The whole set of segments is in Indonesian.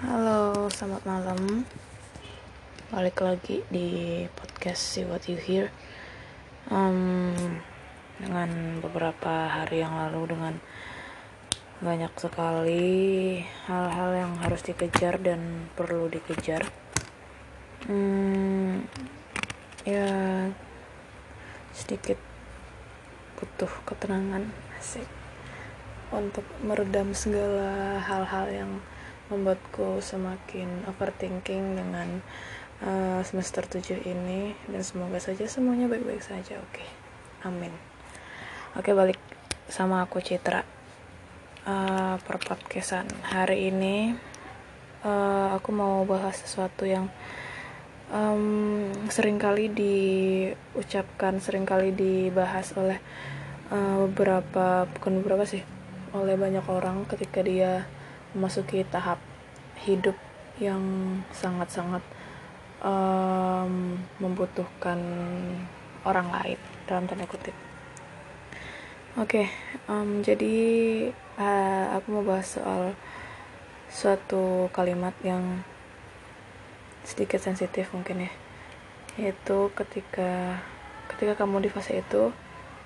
Halo, selamat malam. Balik lagi di podcast See What You Hear. Um, dengan beberapa hari yang lalu dengan banyak sekali hal-hal yang harus dikejar dan perlu dikejar. Hmm, ya sedikit butuh ketenangan asik untuk meredam segala hal-hal yang membuatku semakin overthinking dengan uh, semester 7 ini. Dan semoga saja semuanya baik-baik saja oke? Okay. amin. Oke okay, balik sama aku Citra. Uh, per podcastan hari ini uh, aku mau bahas sesuatu yang um, sering kali diucapkan sering kali dibahas oleh uh, beberapa bukan beberapa sih oleh banyak orang ketika dia memasuki tahap hidup yang sangat-sangat um, membutuhkan orang lain dalam tanda kutip. Oke, okay, um, jadi uh, aku mau bahas soal suatu kalimat yang sedikit sensitif mungkin ya, yaitu ketika ketika kamu di fase itu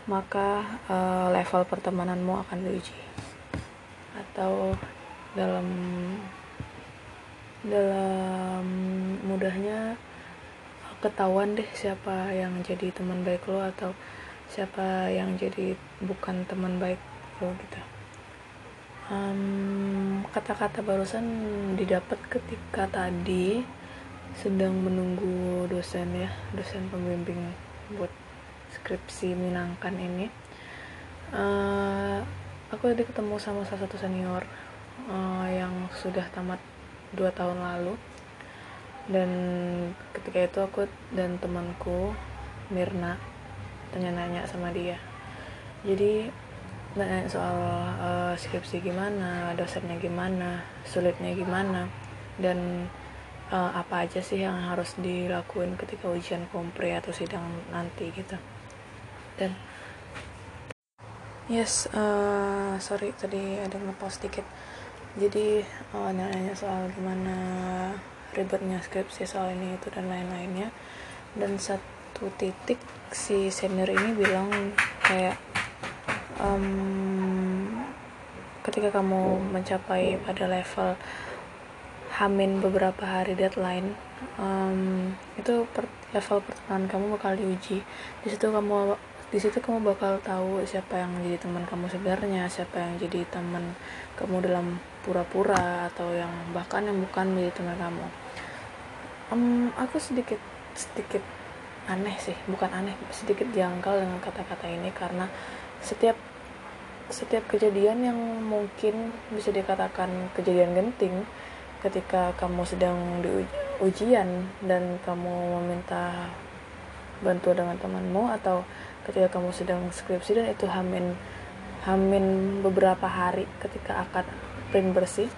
maka uh, level pertemananmu akan diuji atau dalam dalam mudahnya ketahuan deh siapa yang jadi teman baik lo atau siapa yang jadi bukan teman baik lo gitu. Kata-kata um, barusan didapat ketika tadi sedang menunggu dosen ya dosen pembimbing buat skripsi menyenangkan ini. Uh, aku tadi ketemu sama salah satu senior uh, yang sudah tamat dua tahun lalu. Dan ketika itu aku dan temanku Mirna tanya-nanya sama dia. Jadi nanya soal uh, skripsi gimana dosennya gimana sulitnya gimana dan uh, apa aja sih yang harus dilakuin ketika ujian kompre atau sidang nanti gitu. Dan yes uh, sorry tadi ada ngepost dikit jadi uh, nanya soal gimana ribetnya skripsi soal ini itu dan lain-lainnya. Dan satu titik si senior ini bilang kayak um, ketika kamu mencapai pada level hamin beberapa hari deadline um, itu per, level pertemanan kamu bakal diuji. Di situ kamu di situ kamu bakal tahu siapa yang jadi teman kamu sebenarnya siapa yang jadi teman kamu dalam pura-pura atau yang bahkan yang bukan menjadi teman kamu. Um, aku sedikit sedikit aneh sih bukan aneh sedikit janggal dengan kata-kata ini karena setiap setiap kejadian yang mungkin bisa dikatakan kejadian genting ketika kamu sedang di ujian dan kamu meminta bantuan dengan temanmu atau ketika kamu sedang skripsi dan itu hamin hamin beberapa hari ketika akan print bersih.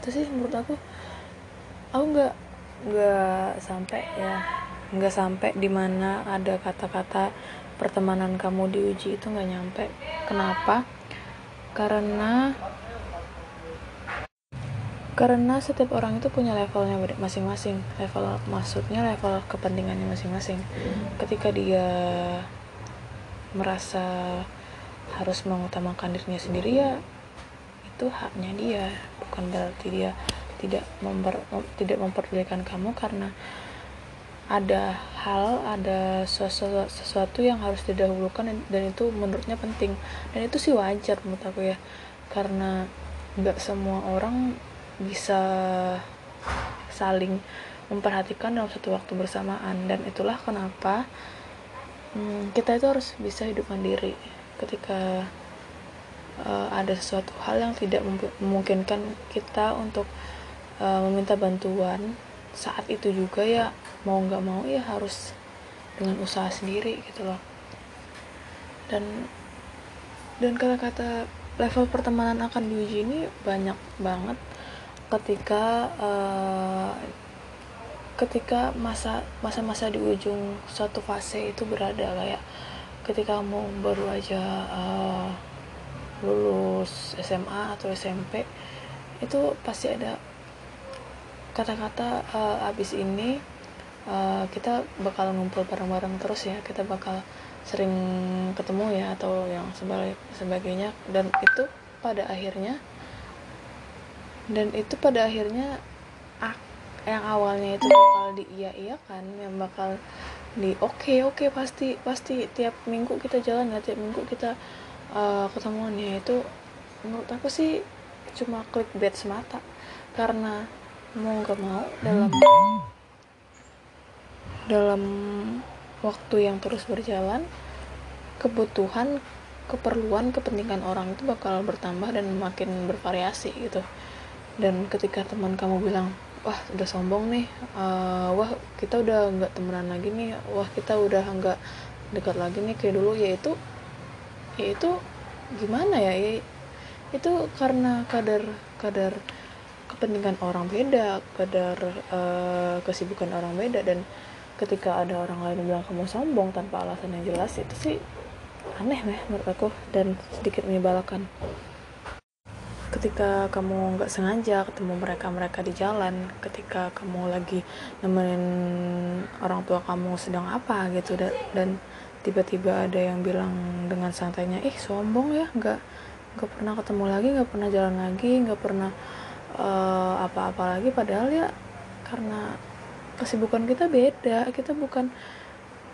Itu sih menurut aku aku nggak nggak sampai ya nggak sampai di mana ada kata-kata pertemanan kamu diuji itu nggak nyampe. Kenapa? Karena karena setiap orang itu punya levelnya masing-masing. Level maksudnya level kepentingannya masing-masing. Ketika dia merasa harus mengutamakan dirinya sendiri ya itu haknya dia. Bukan berarti dia tidak memper, tidak memperdulikan kamu karena ada hal ada sesuatu, sesuatu yang harus didahulukan dan itu menurutnya penting. Dan itu sih wajar menurut aku ya karena nggak semua orang bisa saling memperhatikan dalam satu waktu bersamaan. Dan itulah kenapa hmm, kita itu harus bisa hidup mandiri ketika uh, ada sesuatu hal yang tidak memungkinkan kita untuk uh, meminta bantuan. Saat itu juga ya mau nggak mau ya harus dengan usaha sendiri gitu loh. Dan dan kata-kata level pertemanan akan diuji ini banyak banget ketika uh, ketika masa masa-masa di ujung suatu fase itu berada kayak ketika kamu baru aja uh, lulus SMA atau SMP itu pasti ada kata-kata uh, abis ini uh, kita bakal ngumpul bareng-bareng terus ya kita bakal sering ketemu ya atau yang sebagainya. Dan itu pada akhirnya dan itu pada akhirnya yang awalnya itu bakal di iya iya kan yang bakal di oke okay, oke okay, pasti pasti tiap minggu kita jalan ya tiap minggu kita uh, ketemuan. Ya itu menurut aku sih cuma klik bed semata karena mau nggak mau dalam dalam waktu yang terus berjalan kebutuhan keperluan kepentingan orang itu bakal bertambah dan makin bervariasi gitu. Dan ketika teman kamu bilang wah udah sombong nih. Uh, wah kita udah nggak temenan lagi nih. Wah kita udah nggak dekat lagi nih kayak dulu. Yaitu yaitu gimana ya? Itu karena kadar kadar kepentingan orang beda kadar uh, kesibukan orang beda. Dan ketika ada orang lain yang bilang kamu sombong tanpa alasan yang jelas itu sih aneh ya menurut aku dan sedikit menyebalkan ketika kamu nggak sengaja ketemu mereka-mereka di jalan ketika kamu lagi nemenin orang tua kamu sedang apa gitu dan, tiba-tiba ada yang bilang dengan santainya ih sombong ya nggak nggak pernah ketemu lagi nggak pernah jalan lagi nggak pernah uh, apa-apa lagi. Padahal ya karena kesibukan kita beda kita bukan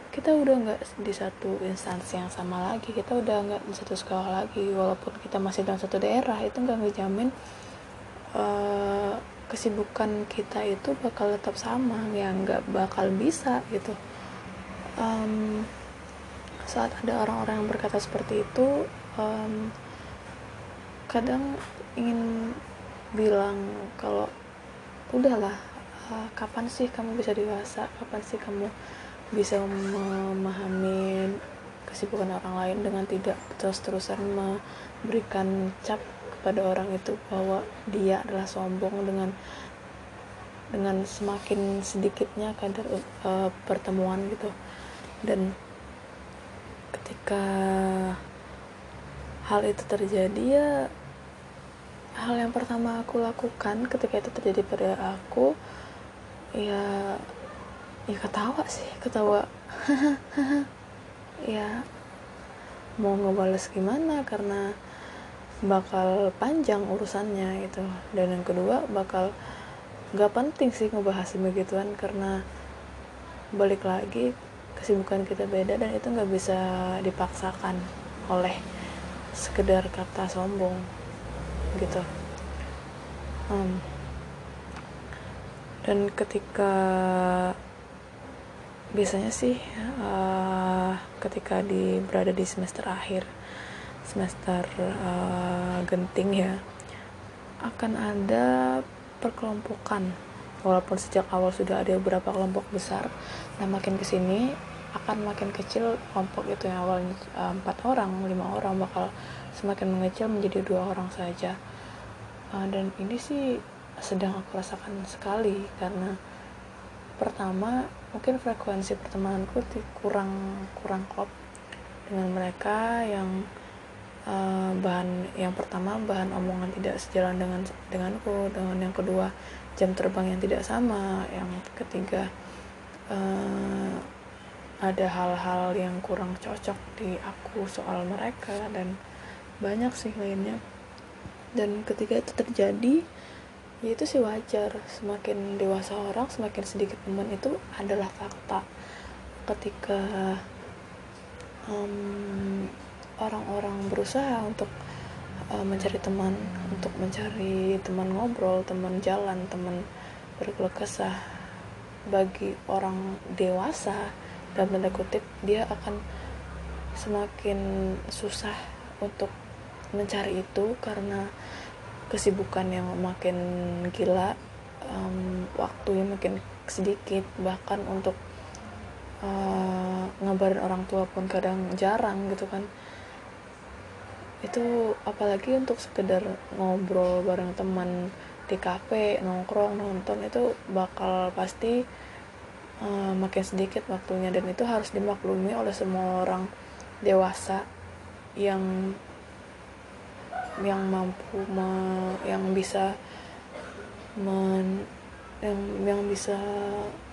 kita udah nggak di satu instansi yang sama lagi kita udah nggak di satu sekolah lagi. Walaupun kita masih dalam satu daerah itu nggak ngejamin uh, kesibukan kita itu bakal tetap sama ya nggak bakal bisa gitu. Um, saat ada orang-orang yang berkata seperti itu um, kadang ingin bilang kalau udahlah uh, kapan sih kamu bisa dewasa? Kapan sih kamu bisa memahami kesibukan orang lain dengan tidak terus-terusan memberikan cap kepada orang itu bahwa dia adalah sombong dengan dengan semakin sedikitnya kadar uh, pertemuan gitu. Dan ketika hal itu terjadi ya hal yang pertama aku lakukan ketika itu terjadi pada aku ya ya ketawa sih ketawa. Ya mau ngebales gimana karena bakal panjang urusannya gitu. Dan yang kedua bakal gak penting sih ngebahas begituan karena balik lagi kesibukan kita beda dan itu nggak bisa dipaksakan oleh sekedar kata sombong gitu. Um, dan ketika biasanya sih uh, ketika di berada di semester akhir semester uh, genting ya akan ada perkelompokan. Walaupun sejak awal sudah ada beberapa kelompok besar nah makin ke sini akan makin kecil kelompok itu yang awalnya uh, empat orang lima orang bakal semakin mengecil menjadi dua orang saja. Uh, dan ini sih sedang aku rasakan sekali karena pertama mungkin frekuensi pertemananku kurang kurang klop dengan mereka yang uh, bahan yang pertama bahan omongan tidak sejalan dengan denganku dengan yang kedua jam terbang yang tidak sama yang ketiga uh, ada hal-hal yang kurang cocok di aku soal mereka dan banyak sih lainnya. Dan ketika itu terjadi ya itu sih wajar. Semakin dewasa orang semakin sedikit teman itu adalah fakta. Ketika um, orang-orang berusaha untuk uh, mencari teman untuk mencari teman ngobrol teman jalan teman berkeluh kesah bagi orang dewasa dalam tanda kutip dia akan semakin susah untuk mencari itu karena kesibukan yang makin gila um, waktunya makin sedikit. Bahkan untuk uh, ngabarin orang tua pun kadang jarang gitu kan. Itu apalagi untuk sekedar ngobrol bareng teman di kafe nongkrong nonton itu bakal pasti uh, makin sedikit waktunya. Dan itu harus dimaklumi oleh semua orang dewasa yang yang mampu me, yang bisa men, yang yang bisa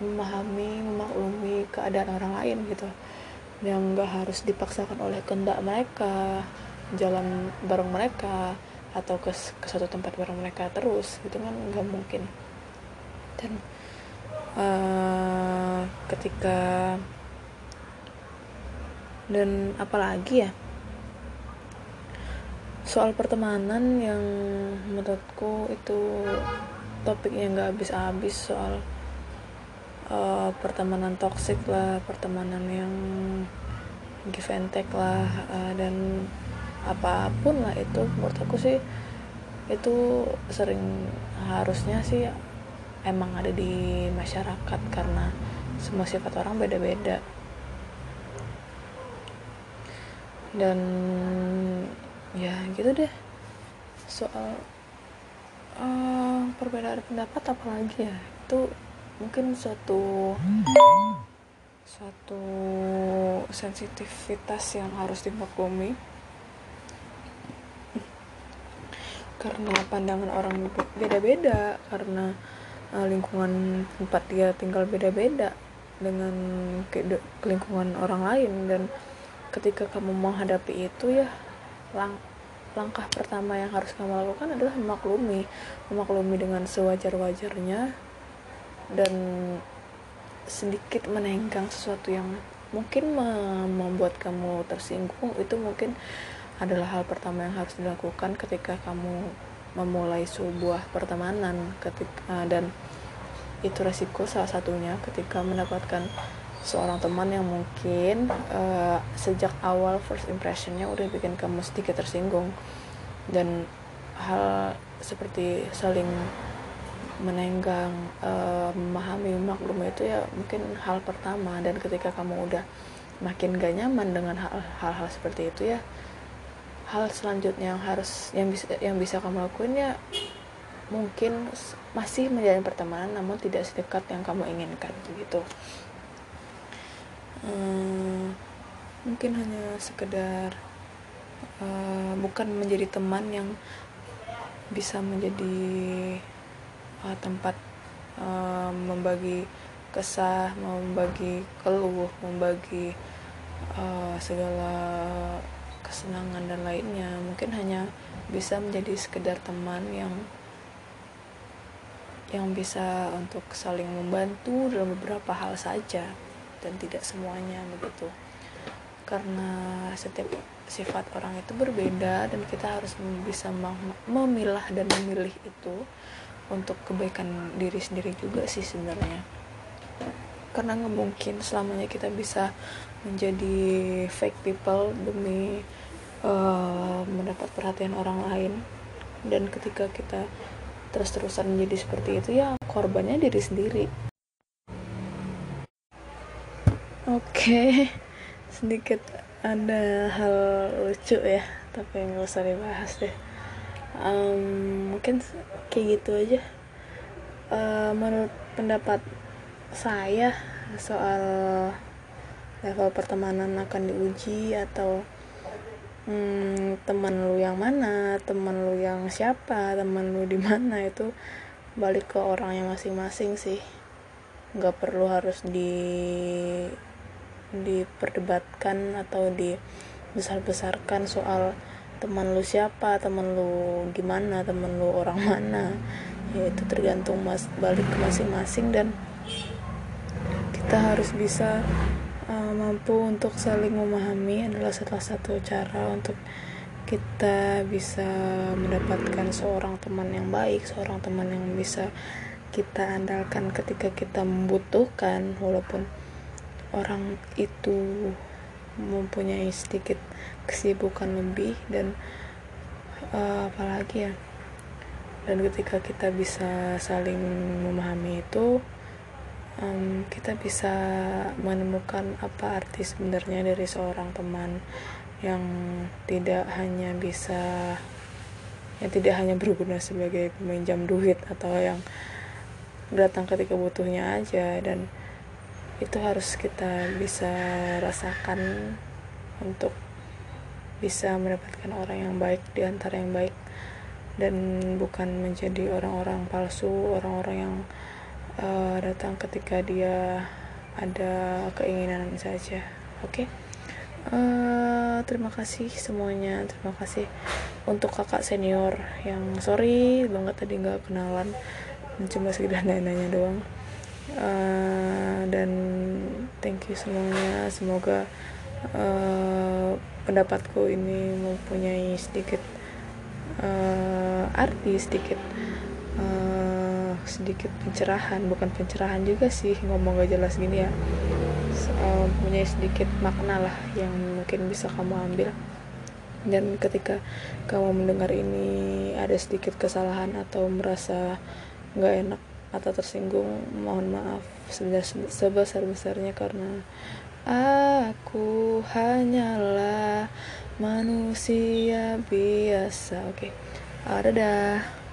memahami memaklumi keadaan orang lain gitu. Yang nggak harus dipaksakan oleh kehendak mereka jalan bareng mereka atau ke, ke suatu tempat bareng mereka terus gitu kan nggak mungkin. Dan uh, ketika dan apalagi ya soal pertemanan yang menurutku itu topik yang gak habis-habis soal uh, pertemanan toksik lah pertemanan yang give and take lah uh, dan apa pun lah itu. Menurut aku sih itu sering harusnya sih emang ada di masyarakat karena semua sifat orang beda-beda. Dan ya gitu deh. Soal uh, perbedaan pendapat apalagi ya? Itu mungkin suatu suatu sensitivitas yang harus dimaklumi. Karena pandangan orang beda-beda. Karena uh, lingkungan tempat dia tinggal beda-beda dengan ke lingkungan orang lain. Dan ketika kamu menghadapi itu ya lang langkah pertama yang harus kamu lakukan adalah memaklumi. Memaklumi dengan sewajar-wajarnya dan sedikit menenggang sesuatu yang mungkin membuat kamu tersinggung. Itu mungkin adalah hal pertama yang harus dilakukan ketika kamu memulai sebuah pertemanan ketika dan itu resiko salah satunya ketika mendapatkan seorang teman yang mungkin uh, sejak awal first impressionnya udah bikin kamu sedikit tersinggung. Dan hal seperti saling menenggang uh, memahami maklum itu ya mungkin hal pertama. Dan ketika kamu udah makin gak nyaman dengan hal-hal seperti itu ya hal selanjutnya yang harus yang bisa yang bisa kamu lakuin ya mungkin masih menjalin pertemanan namun tidak sedekat yang kamu inginkan gitu hmm, mungkin hanya sekedar uh, bukan menjadi teman yang bisa menjadi uh, tempat uh, membagi kesah, membagi keluh, membagi uh, segala kesenangan dan lainnya. Mungkin hanya bisa menjadi sekedar teman yang yang bisa untuk saling membantu dalam beberapa hal saja dan tidak semuanya begitu. Karena setiap sifat orang itu berbeda dan kita harus bisa memilah dan memilih itu untuk kebaikan diri sendiri juga sih sebenarnya. Karena nggak mungkin selamanya kita bisa menjadi fake people demi uh, mendapat perhatian orang lain. Dan ketika kita terus-terusan menjadi seperti itu ya korbannya diri sendiri Oke, sedikit ada hal lucu ya, tapi nggak usah dibahas deh. Um, mungkin kayak gitu aja. Uh, menurut pendapat saya soal level pertemanan akan diuji atau hmm, teman lu yang mana, teman lu yang siapa, teman lu di mana itu balik ke orangnya masing-masing sih. Nggak perlu harus di diperdebatkan atau dibesar-besarkan soal teman lu siapa teman lu gimana teman lu orang mana. Ya itu tergantung mas balik ke masing-masing dan kita harus bisa uh, mampu untuk saling memahami adalah salah satu cara untuk kita bisa mendapatkan seorang teman yang baik seorang teman yang bisa kita andalkan ketika kita membutuhkan walaupun orang itu mempunyai sedikit kesibukan lebih dan uh, apalagi ya dan ketika kita bisa saling memahami itu um, kita bisa menemukan apa arti sebenarnya dari seorang teman yang tidak hanya bisa yang tidak hanya berguna sebagai peminjam duit atau yang datang ketika butuhnya aja dan itu harus kita bisa rasakan untuk bisa mendapatkan orang yang baik di antara yang baik. Dan bukan menjadi orang-orang palsu, orang-orang yang uh, datang ketika dia ada keinginan saja. Oke? Okay? uh, terima kasih semuanya. Terima kasih untuk kakak senior yang sorry banget tadi nggak kenalan. Cuma sekedar nanya-nanya doang uh, dan thank you semuanya. Semoga uh, pendapatku ini mempunyai sedikit uh, arti sedikit uh, sedikit pencerahan. Bukan pencerahan juga sih ngomong gak jelas gini ya. Punya sedikit makna lah yang mungkin bisa kamu ambil. Dan ketika kamu mendengar ini ada sedikit kesalahan atau merasa nggak enak atau tersinggung mohon maaf sebesar besarnya karena Aku hanyalah manusia biasa. Oke, okay. dadah.